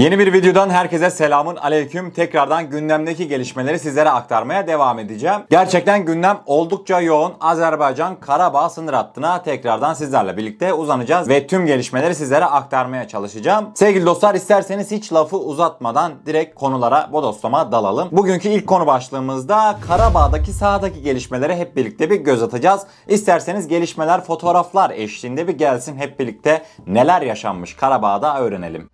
Yeni bir videodan herkese selamun aleyküm. Tekrardan gündemdeki gelişmeleri sizlere aktarmaya devam edeceğim. Gerçekten gündem oldukça yoğun. Azerbaycan Karabağ sınır hattına tekrardan sizlerle birlikte uzanacağız ve tüm gelişmeleri sizlere aktarmaya çalışacağım. Sevgili dostlar isterseniz hiç lafı uzatmadan direkt konulara bodoslama dalalım. Bugünkü ilk konu başlığımızda Karabağ'daki sahadaki gelişmelere hep birlikte bir göz atacağız. İsterseniz gelişmeler fotoğraflar eşliğinde bir gelsin hep birlikte neler yaşanmış Karabağ'da öğrenelim.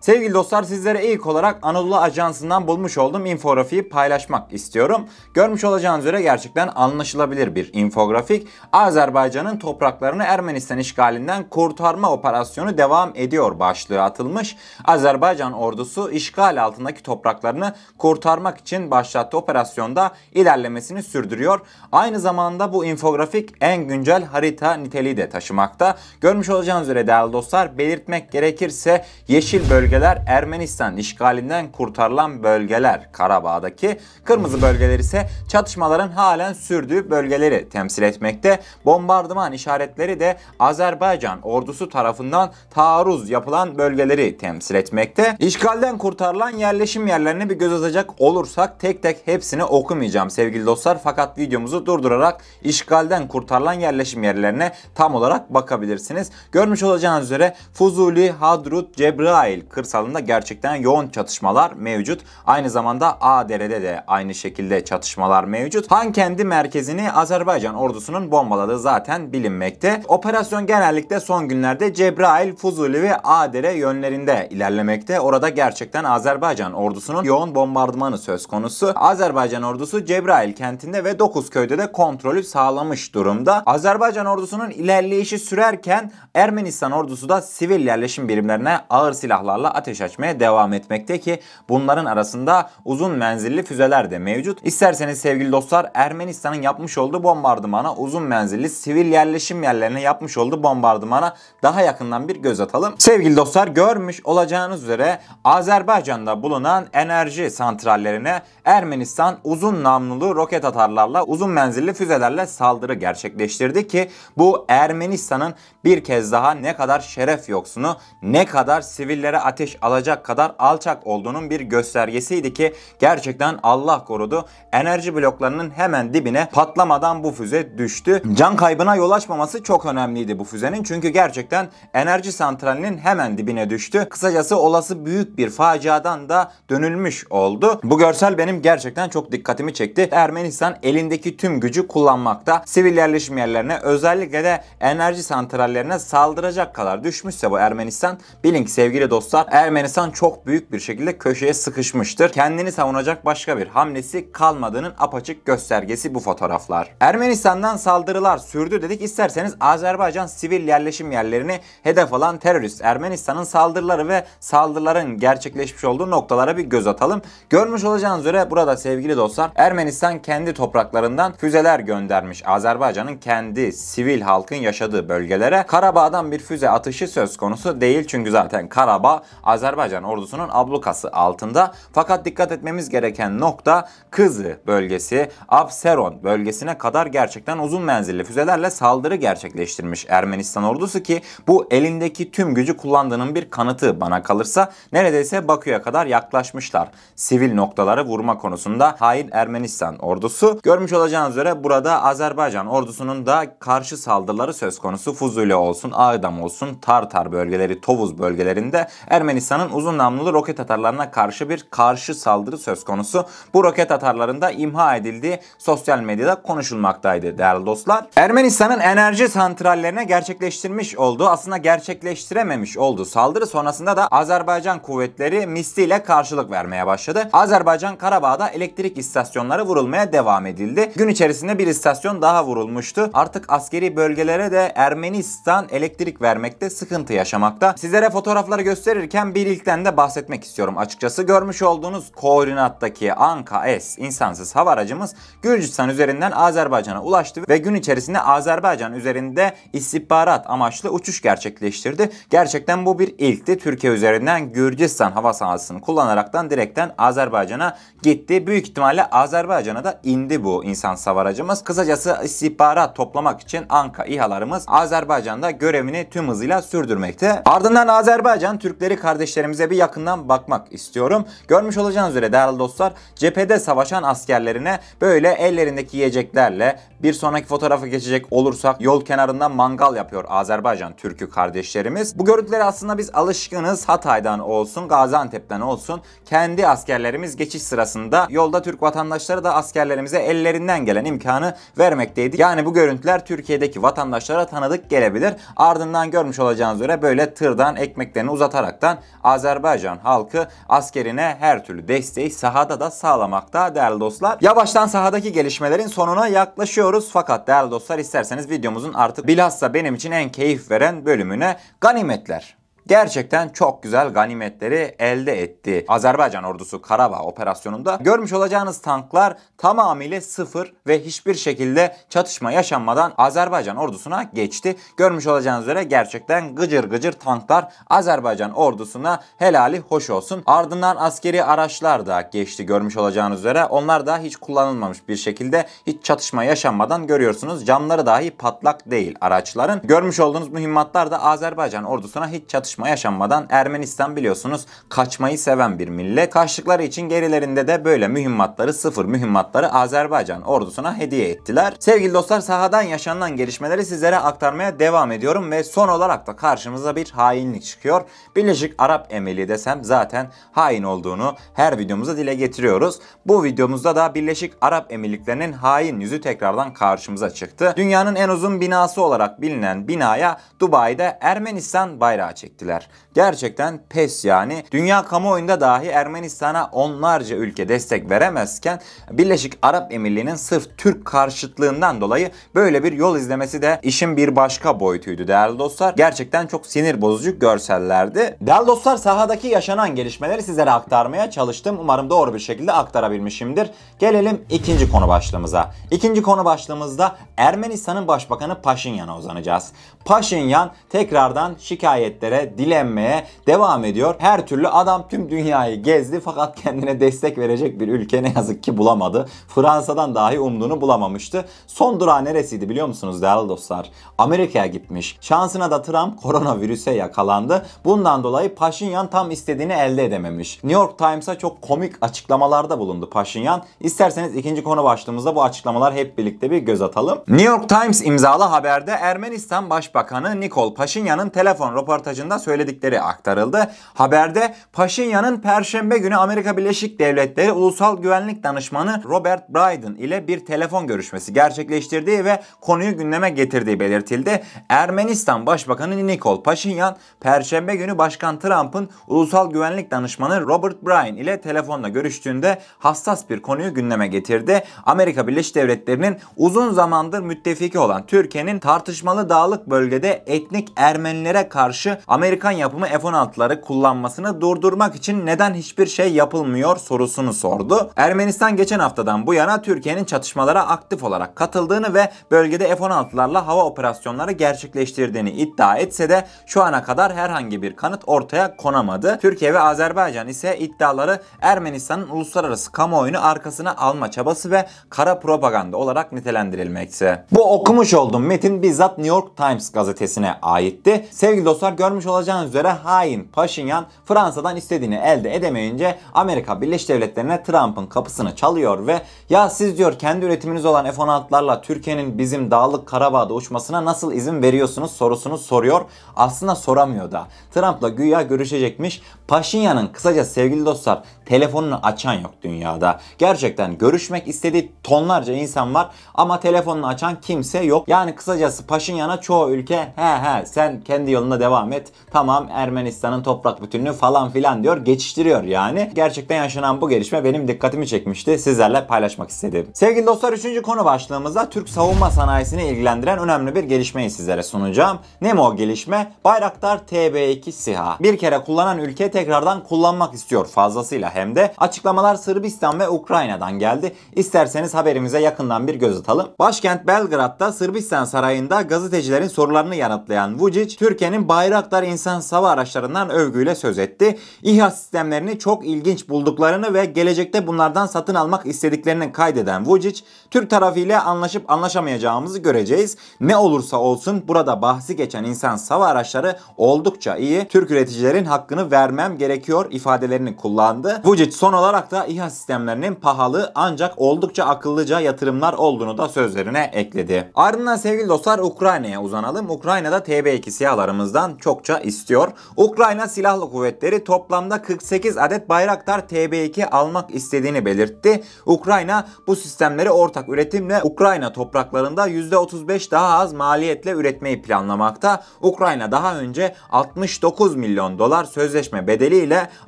Sevgili dostlar sizlere ilk olarak Anadolu Ajansı'ndan bulmuş olduğum infografiği paylaşmak istiyorum. Görmüş olacağınız üzere gerçekten anlaşılabilir bir infografik. Azerbaycan'ın topraklarını Ermenistan işgalinden kurtarma operasyonu devam ediyor başlığı atılmış. Azerbaycan ordusu işgal altındaki topraklarını kurtarmak için başlattığı operasyonda ilerlemesini sürdürüyor. Aynı zamanda bu infografik en güncel harita niteliği de taşımakta. Görmüş olacağınız üzere değerli dostlar belirtmek gerekirse yeşil bölge bölgeler Ermenistan işgalinden kurtarılan bölgeler Karabağ'daki. Kırmızı bölgeler ise çatışmaların halen sürdüğü bölgeleri temsil etmekte. Bombardıman işaretleri de Azerbaycan ordusu tarafından taarruz yapılan bölgeleri temsil etmekte. İşgalden kurtarılan yerleşim yerlerine bir göz atacak olursak tek tek hepsini okumayacağım sevgili dostlar. Fakat videomuzu durdurarak işgalden kurtarılan yerleşim yerlerine tam olarak bakabilirsiniz. Görmüş olacağınız üzere Fuzuli, Hadrut, Cebrail, kırsalında gerçekten yoğun çatışmalar mevcut. Aynı zamanda Ağdere'de de aynı şekilde çatışmalar mevcut. Han kendi merkezini Azerbaycan ordusunun bombaladığı zaten bilinmekte. Operasyon genellikle son günlerde Cebrail, Fuzuli ve Ağdere yönlerinde ilerlemekte. Orada gerçekten Azerbaycan ordusunun yoğun bombardımanı söz konusu. Azerbaycan ordusu Cebrail kentinde ve 9 köyde de kontrolü sağlamış durumda. Azerbaycan ordusunun ilerleyişi sürerken Ermenistan ordusu da sivil yerleşim birimlerine ağır silahlarla ateş açmaya devam etmekte ki bunların arasında uzun menzilli füzeler de mevcut. İsterseniz sevgili dostlar Ermenistan'ın yapmış olduğu bombardımana uzun menzilli sivil yerleşim yerlerine yapmış olduğu bombardımana daha yakından bir göz atalım. Sevgili dostlar görmüş olacağınız üzere Azerbaycan'da bulunan enerji santrallerine Ermenistan uzun namlulu roket atarlarla uzun menzilli füzelerle saldırı gerçekleştirdi ki bu Ermenistan'ın bir kez daha ne kadar şeref yoksunu ne kadar sivillere ateş alacak kadar alçak olduğunun bir göstergesiydi ki gerçekten Allah korudu. Enerji bloklarının hemen dibine patlamadan bu füze düştü. Can kaybına yol açmaması çok önemliydi bu füzenin çünkü gerçekten enerji santralinin hemen dibine düştü. Kısacası olası büyük bir faciadan da dönülmüş oldu. Bu görsel benim gerçekten çok dikkatimi çekti. Ermenistan elindeki tüm gücü kullanmakta. Sivil yerleşim yerlerine özellikle de enerji santrallerine saldıracak kadar düşmüşse bu Ermenistan bilin ki sevgili dostlar Ermenistan çok büyük bir şekilde köşeye sıkışmıştır. Kendini savunacak başka bir hamlesi kalmadığının apaçık göstergesi bu fotoğraflar. Ermenistan'dan saldırılar sürdü dedik. İsterseniz Azerbaycan sivil yerleşim yerlerini hedef alan terörist Ermenistan'ın saldırıları ve saldırıların gerçekleşmiş olduğu noktalara bir göz atalım. Görmüş olacağınız üzere burada sevgili dostlar Ermenistan kendi topraklarından füzeler göndermiş. Azerbaycan'ın kendi sivil halkın yaşadığı bölgelere Karabağ'dan bir füze atışı söz konusu değil. Çünkü zaten Karabağ Azerbaycan ordusunun ablukası altında. Fakat dikkat etmemiz gereken nokta Kızı bölgesi, Abseron bölgesine kadar gerçekten uzun menzilli füzelerle saldırı gerçekleştirmiş Ermenistan ordusu ki bu elindeki tüm gücü kullandığının bir kanıtı bana kalırsa neredeyse Bakü'ye kadar yaklaşmışlar. Sivil noktaları vurma konusunda hain Ermenistan ordusu. Görmüş olacağınız üzere burada Azerbaycan ordusunun da karşı saldırıları söz konusu. Fuzuli olsun, Ağdam olsun, Tartar bölgeleri, Tovuz bölgelerinde Ermenistan'ın uzun namlulu roket atarlarına karşı bir karşı saldırı söz konusu. Bu roket atarlarında imha edildiği sosyal medyada konuşulmaktaydı değerli dostlar. Ermenistan'ın enerji santrallerine gerçekleştirmiş olduğu aslında gerçekleştirememiş olduğu saldırı sonrasında da Azerbaycan kuvvetleri misliyle karşılık vermeye başladı. Azerbaycan Karabağ'da elektrik istasyonları vurulmaya devam edildi. Gün içerisinde bir istasyon daha vurulmuştu. Artık askeri bölgelere de Ermenistan elektrik vermekte sıkıntı yaşamakta. Sizlere fotoğrafları gösterirken bahsederken bir ilkten de bahsetmek istiyorum açıkçası. Görmüş olduğunuz koordinattaki Anka S insansız hava aracımız Gürcistan üzerinden Azerbaycan'a ulaştı ve gün içerisinde Azerbaycan üzerinde istihbarat amaçlı uçuş gerçekleştirdi. Gerçekten bu bir ilkti. Türkiye üzerinden Gürcistan hava sahasını kullanaraktan direkten Azerbaycan'a gitti. Büyük ihtimalle Azerbaycan'a da indi bu insansız hava aracımız. Kısacası istihbarat toplamak için Anka İHA'larımız Azerbaycan'da görevini tüm hızıyla sürdürmekte. Ardından Azerbaycan Türkleri kardeşlerimize bir yakından bakmak istiyorum. Görmüş olacağınız üzere değerli dostlar cephede savaşan askerlerine böyle ellerindeki yiyeceklerle bir sonraki fotoğrafı geçecek olursak yol kenarında mangal yapıyor Azerbaycan Türk'ü kardeşlerimiz. Bu görüntülere aslında biz alışkınız. Hatay'dan olsun, Gaziantep'ten olsun kendi askerlerimiz geçiş sırasında yolda Türk vatandaşları da askerlerimize ellerinden gelen imkanı vermekteydi. Yani bu görüntüler Türkiye'deki vatandaşlara tanıdık gelebilir. Ardından görmüş olacağınız üzere böyle tırdan ekmeklerini uzataraktan Azerbaycan halkı askerine her türlü desteği sahada da sağlamakta değerli dostlar. Yavaştan sahadaki gelişmelerin sonuna yaklaşıyoruz. Fakat değerli dostlar isterseniz videomuzun artık bilhassa benim için en keyif veren bölümüne ganimetler. Gerçekten çok güzel ganimetleri elde etti. Azerbaycan ordusu Karabağ operasyonunda görmüş olacağınız tanklar tamamıyla sıfır ve hiçbir şekilde çatışma yaşanmadan Azerbaycan ordusuna geçti. Görmüş olacağınız üzere gerçekten gıcır gıcır tanklar Azerbaycan ordusuna helali hoş olsun. Ardından askeri araçlar da geçti görmüş olacağınız üzere. Onlar da hiç kullanılmamış bir şekilde hiç çatışma yaşanmadan görüyorsunuz. Camları dahi patlak değil araçların. Görmüş olduğunuz mühimmatlar da Azerbaycan ordusuna hiç çatışma yaşanmadan Ermenistan biliyorsunuz kaçmayı seven bir millet. Kaçtıkları için gerilerinde de böyle mühimmatları sıfır mühimmatları Azerbaycan ordusuna hediye ettiler. Sevgili dostlar sahadan yaşanan gelişmeleri sizlere aktarmaya devam ediyorum ve son olarak da karşımıza bir hainlik çıkıyor. Birleşik Arap Emirliği desem zaten hain olduğunu her videomuzda dile getiriyoruz. Bu videomuzda da Birleşik Arap Emirlikleri'nin hain yüzü tekrardan karşımıza çıktı. Dünyanın en uzun binası olarak bilinen binaya Dubai'de Ermenistan bayrağı çektiler. Gerçekten pes yani. Dünya kamuoyunda dahi Ermenistan'a onlarca ülke destek veremezken Birleşik Arap Emirliği'nin sırf Türk karşıtlığından dolayı böyle bir yol izlemesi de işin bir başka boyutuydu değerli dostlar. Gerçekten çok sinir bozucu görsellerdi. Değerli dostlar sahadaki yaşanan gelişmeleri sizlere aktarmaya çalıştım. Umarım doğru bir şekilde aktarabilmişimdir. Gelelim ikinci konu başlığımıza. İkinci konu başlığımızda Ermenistan'ın Başbakanı Paşinyan'a uzanacağız. Paşinyan tekrardan şikayetlere, dilenmeye devam ediyor. Her türlü adam tüm dünyayı gezdi fakat kendine destek verecek bir ülke ne yazık ki bulamadı. Fransa'dan dahi umduğunu bulamamıştı. Son durağı neresiydi biliyor musunuz değerli dostlar? Amerika'ya gitmiş. Şansına da Trump koronavirüse yakalandı. Bundan dolayı Paşinyan tam istediğini elde edememiş. New York Times'a çok komik açıklamalarda bulundu Paşinyan. İsterseniz ikinci konu başlığımızda bu açıklamalar hep birlikte bir göz atalım. New York Times imzalı haberde Ermenistan Başbakanı Nikol Paşinyan'ın telefon röportajında söyledikleri aktarıldı. Haberde Paşinyan'ın Perşembe günü Amerika Birleşik Devletleri Ulusal Güvenlik Danışmanı Robert Biden ile bir telefon görüşmesi gerçekleştirdiği ve konuyu gündeme getirdiği belirtildi. Ermenistan Başbakanı Nikol Paşinyan Perşembe günü Başkan Trump'ın Ulusal Güvenlik Danışmanı Robert Bryan ile telefonla görüştüğünde hassas bir konuyu gündeme getirdi. Amerika Birleşik Devletleri'nin uzun zamandır müttefiki olan Türkiye'nin tartışmalı dağlık bölgede etnik Ermenilere karşı Amerikan yapımı F-16'ları kullanmasını durdurmak için neden hiçbir şey yapılmıyor sorusunu sordu. Ermenistan geçen haftadan bu yana Türkiye'nin çatışmalara aktif olarak katıldığını ve bölgede F-16'larla hava operasyonları gerçekleştirdiğini iddia etse de şu ana kadar herhangi bir kanıt ortaya konamadı. Türkiye ve Azerbaycan ise iddiaları Ermenistan'ın uluslararası kamuoyunu arkasına alma çabası ve kara propaganda olarak nitelendirilmekte. Bu okumuş olduğum metin bizzat New York Times gazetesine aitti. Sevgili dostlar görmüş olacağınız üzere hain Paşinyan Fransa'dan istediğini elde edemeyince Amerika Birleşik Devletleri'ne Trump'ın kapısını çalıyor ve ya siz diyor kendi üretiminiz olan F-16'larla Türkiye'nin bizim dağlık Karabağ'da uçmasına nasıl izin veriyorsunuz sorusunu soruyor. Aslında soramıyor da. Trump'la güya görüşecekmiş. Paşinyan'ın kısaca sevgili dostlar telefonunu açan yok dünyada. Gerçekten görüşmek istediği tonlarca insan var ama telefonunu açan kimse yok. Yani kısacası Paşinyan'a çoğu ülke he he sen kendi yoluna devam et. Tamam Ermenistan'ın toprak bütünlüğü falan filan diyor. Geçiştiriyor yani. Gerçekten yaşanan bu gelişme benim dikkatimi çekmişti. Sizlerle paylaşmak istedim. Sevgili dostlar 3. konu başlığımızda Türk savunma sanayisini ilgilendiren önemli bir gelişmeyi sizlere sunacağım. Ne mi o gelişme? Bayraktar TB2 SİHA. Bir kere kullanan ülke tekrardan kullanmak istiyor fazlasıyla hem de. Açıklamalar Sırbistan ve Ukrayna'dan geldi. İsterseniz haberimize yakından bir göz atalım. Başkent Belgrad'da Sırbistan sarayında gazetecilerin sorularını yanıtlayan Vucic, Türkiye'nin Bayraktar insan hava araçlarından övgüyle söz etti. İHA sistemlerini çok ilginç bulduklarını ve gelecekte bunlardan satın almak istediklerini kaydeden Vucic, Türk tarafıyla anlaşıp anlaşamayacağımızı göreceğiz. Ne olursa olsun burada bahsi geçen insan hava araçları oldukça iyi. Türk üreticilerin hakkını vermem gerekiyor ifadelerini kullandı. Vucic son olarak da İHA sistemlerinin pahalı ancak oldukça akıllıca yatırımlar olduğunu da sözlerine ekledi. Ardından sevgili dostlar Ukrayna'ya uzanalım. Ukrayna'da TB2 SİHA'larımızdan çokça istiyor. Ukrayna Silahlı Kuvvetleri toplamda 48 adet Bayraktar TB2 almak istediğini belirtti. Ukrayna bu sistemleri ortak üretimle Ukrayna topraklarında %35 daha az maliyetle üretmeyi planlamakta. Ukrayna daha önce 69 milyon dolar sözleşme bedeliyle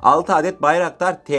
6 adet Bayraktar TB2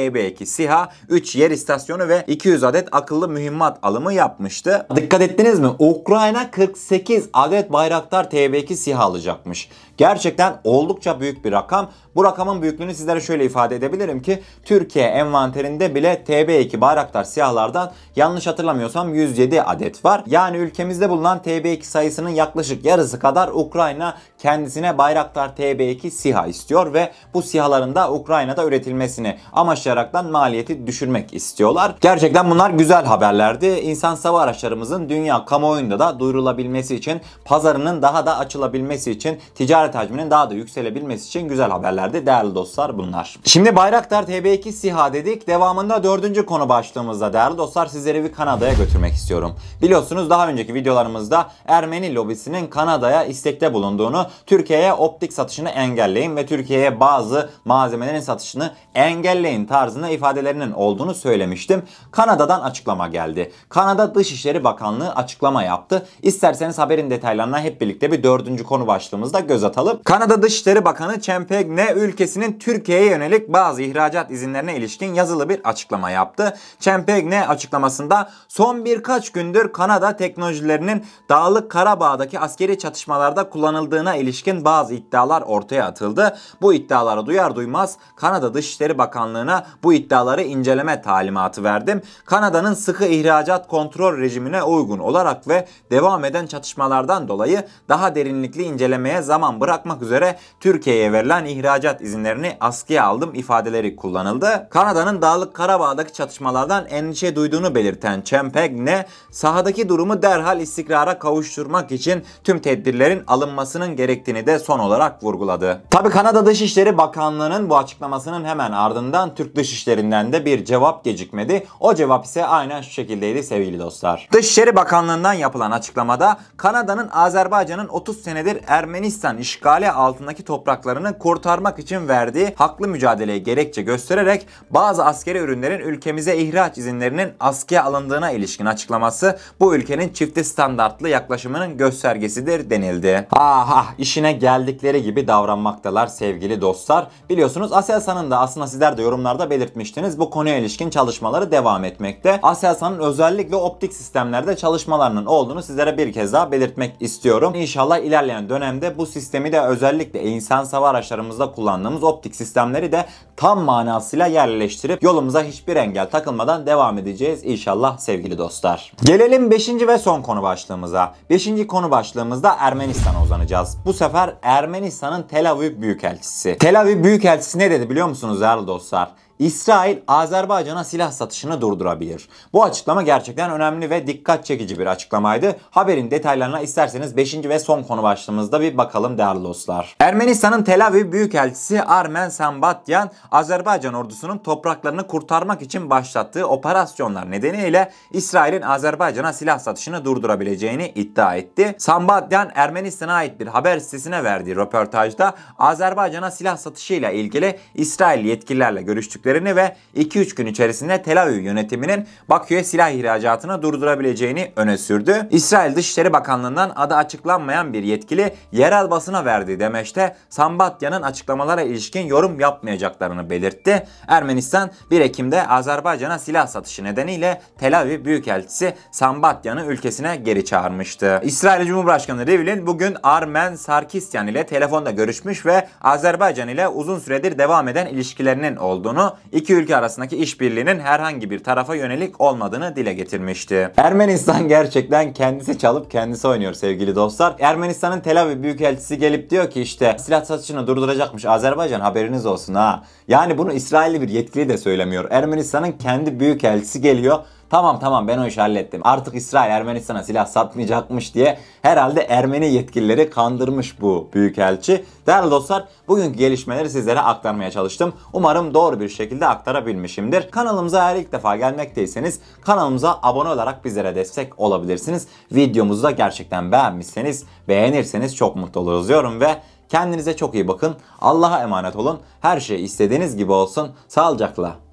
SİHA, 3 yer istasyonu ve 200 adet akıllı mühimmat alımı yapmıştı. Dikkat ettiniz mi? Ukrayna 48 adet Bayraktar TB2 SİHA alacakmış. Gerçekten oldukça büyük bir rakam. Bu rakamın büyüklüğünü sizlere şöyle ifade edebilirim ki Türkiye envanterinde bile TB2 Bayraktar siyahlardan yanlış hatırlamıyorsam 107 adet var. Yani ülkemizde bulunan TB2 sayısının yaklaşık yarısı kadar Ukrayna kendisine Bayraktar TB2 SİHA istiyor ve bu SİHA'ların da Ukrayna'da üretilmesini amaçlayaraktan maliyeti düşürmek istiyorlar. Gerçekten bunlar güzel haberlerdi. İnsan hava araçlarımızın dünya kamuoyunda da duyurulabilmesi için, pazarının daha da açılabilmesi için, ticaret hacminin daha da yükselebilmesi için güzel haberlerdi değerli dostlar bunlar. Şimdi Bayraktar TB2 SİHA dedik. Devamında dördüncü konu başlığımızda değerli dostlar sizleri bir Kanada'ya götürmek istiyorum. Biliyorsunuz daha önceki videolarımızda Ermeni lobisinin Kanada'ya istekte bulunduğunu, Türkiye'ye optik satışını engelleyin ve Türkiye'ye bazı malzemelerin satışını engelleyin tarzında ifadelerinin olduğunu söylemiştim. Kanada'dan açıklama geldi. Kanada Dışişleri Bakanlığı açıklama yaptı. İsterseniz haberin detaylarına hep birlikte bir dördüncü konu başlığımızda göz atalım. Kanada Dışişleri Bakanı Çempegne ülkesinin Türkiye'ye yönelik bazı ihracat izinlerine ilişkin yazılı bir açıklama yaptı. Çempegne açıklamasında son birkaç gündür Kanada teknolojilerinin Dağlık Karabağ'daki askeri çatışmalarda kullanıldığına ilişkin bazı iddialar ortaya atıldı. Bu iddiaları duyar duymaz Kanada Dışişleri Bakanlığı'na bu iddiaları inceleme talimatı verdim. Kanada'nın sıkı ihracat kontrol rejimine uygun olarak ve devam eden çatışmalardan dolayı daha derinlikli incelemeye zaman bırakmak üzere Türkiye'ye verilen ihracat izinlerini askıya aldım ifadeleri kullanıldı. Kanada'nın Dağlık Karabağ'daki çatışmalardan endişe duyduğunu belirten Çempegne, sahadaki durumu derhal istikrara kavuşturmak için tüm tedbirlerin alınmasının gerektiğini de son olarak vurguladı. Tabi Kanada Dışişleri Bakanlığı'nın bu açıklamasının hemen ardından Türk Dışişleri'nden de bir cevap gecikmedi. O cevap ise aynen şu şekildeydi sevgili dostlar. Dışişleri Bakanlığı'ndan yapılan açıklamada Kanada'nın Azerbaycan'ın 30 senedir Ermenistan işgali altındaki topraklarını kurtarmak için verdiği haklı mücadeleyi gerekçe göstererek bazı askeri ürünlerin ülkemize ihraç izinlerinin askıya alındığına ilişkin açıklaması bu ülkenin çifte standartlı yaklaşımının göstergesidir denildi. Aha işine geldikleri gibi davranmaktalar sevgili dostlar. Biliyorsunuz Aselsan'ın da aslında sizler de yorumlarda belirtmiştiniz bu konuya ilişkin çalışmaları devam etmekte. Aselsan'ın özellikle optik sistemlerde çalışmalarının olduğunu sizlere bir kez daha belirtmek istiyorum. İnşallah ilerleyen dönemde bu sistemi de özellikle insan hava araçlarımızda kullandığımız optik sistemleri de tam manasıyla yerleştirip yolumuza hiçbir engel takılmadan devam edeceğiz inşallah sevgili dostlar. Gelelim 5. ve son konu başlığımıza. 5. konu başlığımızda Ermenistan'a uzanacağız. Bu sefer Ermenistan'ın Tel Aviv Büyükelçisi. Tel Aviv Büyükelçisi ne dedi biliyor musunuz değerli dostlar? İsrail Azerbaycan'a silah satışını durdurabilir. Bu açıklama gerçekten önemli ve dikkat çekici bir açıklamaydı. Haberin detaylarına isterseniz 5. ve son konu başlığımızda bir bakalım değerli dostlar. Ermenistan'ın Tel Aviv Büyükelçisi Armen Sambatyan, Azerbaycan ordusunun topraklarını kurtarmak için başlattığı operasyonlar nedeniyle İsrail'in Azerbaycan'a silah satışını durdurabileceğini iddia etti. Sambatyan Ermenistan'a ait bir haber sitesine verdiği röportajda Azerbaycan'a silah satışıyla ilgili İsrail yetkililerle görüştük görüştüklerini ve 2-3 gün içerisinde Tel Aviv yönetiminin Bakü'ye silah ihracatını durdurabileceğini öne sürdü. İsrail Dışişleri Bakanlığı'ndan adı açıklanmayan bir yetkili yerel basına verdiği demeçte Sambatya'nın açıklamalara ilişkin yorum yapmayacaklarını belirtti. Ermenistan 1 Ekim'de Azerbaycan'a silah satışı nedeniyle Tel Aviv Büyükelçisi Sambatya'nı ülkesine geri çağırmıştı. İsrail Cumhurbaşkanı Rivlin bugün Armen Sarkisyan ile telefonda görüşmüş ve Azerbaycan ile uzun süredir devam eden ilişkilerinin olduğunu, iki ülke arasındaki işbirliğinin herhangi bir tarafa yönelik olmadığını dile getirmişti. Ermenistan gerçekten kendisi çalıp kendisi oynuyor sevgili dostlar. Ermenistan'ın Tel Aviv Büyükelçisi gelip diyor ki işte silah satışını durduracakmış Azerbaycan haberiniz olsun ha. Yani bunu İsrailli bir yetkili de söylemiyor. Ermenistan'ın kendi büyükelçisi geliyor. Tamam tamam ben o işi hallettim. Artık İsrail Ermenistan'a silah satmayacakmış diye herhalde Ermeni yetkilileri kandırmış bu büyükelçi. Değerli dostlar bugünkü gelişmeleri sizlere aktarmaya çalıştım. Umarım doğru bir şekilde aktarabilmişimdir. Kanalımıza eğer ilk defa gelmekteyseniz kanalımıza abone olarak bizlere destek olabilirsiniz. Videomuzu da gerçekten beğenmişseniz beğenirseniz çok mutlu oluruz diyorum ve Kendinize çok iyi bakın. Allah'a emanet olun. Her şey istediğiniz gibi olsun. Sağlıcakla.